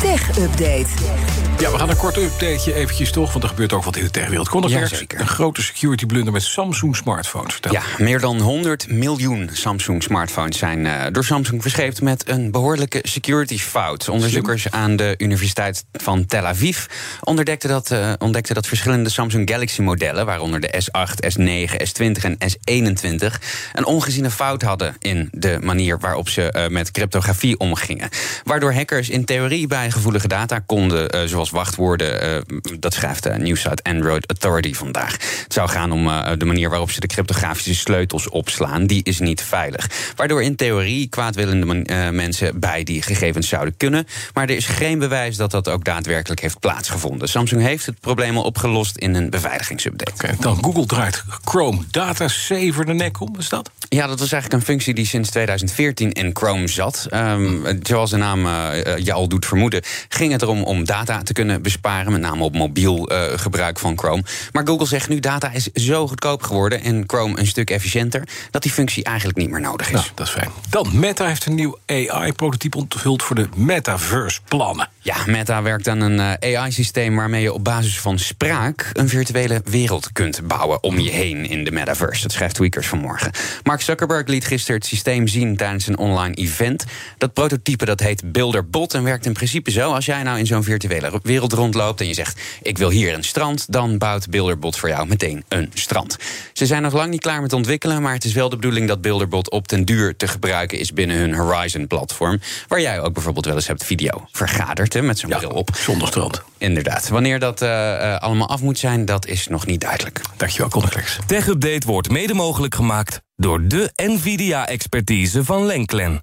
Tech Update. Ja, we gaan een kort updateje eventjes toch, want er gebeurt ook wat in de techwereld. Kon Ja, er zeker. een grote security blunder met Samsung smartphones. Vertel. Ja, meer dan 100 miljoen Samsung-smartphones zijn eh, door Samsung verscheept met een behoorlijke security fout. Onderzoekers aan de Universiteit van Tel Aviv ontdekten dat, eh, ontdekten dat verschillende Samsung Galaxy-modellen, waaronder de S8, S9, S20 en S21, een ongeziene fout hadden in de manier waarop ze eh, met cryptografie omgingen. Waardoor hackers in theorie bij gevoelige data konden, eh, zoals wachtwoorden, eh, dat schrijft de nieuwsite Android Authority vandaag. Het zou gaan om eh, de manier waarop ze de cryptografische sleutels opslaan. Die is niet veilig. Waardoor in theorie kwaadwillende eh, mensen bij die gegevens zouden kunnen. Maar er is geen bewijs dat dat ook daadwerkelijk heeft plaatsgevonden. Samsung heeft het probleem al opgelost in een beveiligingsupdate. Oké, dan Google draait Chrome Data Saver de nek om, is dat? Ja, dat was eigenlijk een functie die sinds 2014 in Chrome zat. Ehm, zoals de naam eh, je al doet vermoeden, ging het erom om data te kunnen besparen, met name op mobiel eh, gebruik van Chrome. Maar Google zegt nu data is zo goedkoop geworden en Chrome een stuk efficiënter, dat die functie eigenlijk niet meer nodig is. Nou, dat is fijn. Dan, Meta heeft een nieuw AI-prototype onthuld voor de Metaverse-plannen. Ja, Meta werkt aan een eh, AI-systeem waarmee je op basis van spraak een virtuele wereld kunt bouwen om je heen in de metaverse. Dat schrijft Tweakers vanmorgen. Mark Zuckerberg liet gisteren het systeem zien tijdens een online event. Dat prototype dat heet Builderbot en werkt in principe zo: als jij nou in zo'n virtuele wereld rondloopt en je zegt: Ik wil hier een strand, dan bouwt Builderbot voor jou meteen een strand. Ze zijn nog lang niet klaar met ontwikkelen, maar het is wel de bedoeling dat Builderbot op den duur te gebruiken is binnen hun Horizon-platform. Waar jij ook bijvoorbeeld wel eens hebt video vergaderd hè, met zo'n bril op. Zonder strand. Inderdaad. Wanneer dat eh, eh, allemaal af moet zijn, dat is nog niet duidelijk. Dankjewel, Conneclex. Tech Update wordt mede mogelijk gemaakt door de NVIDIA-expertise van Lenklen.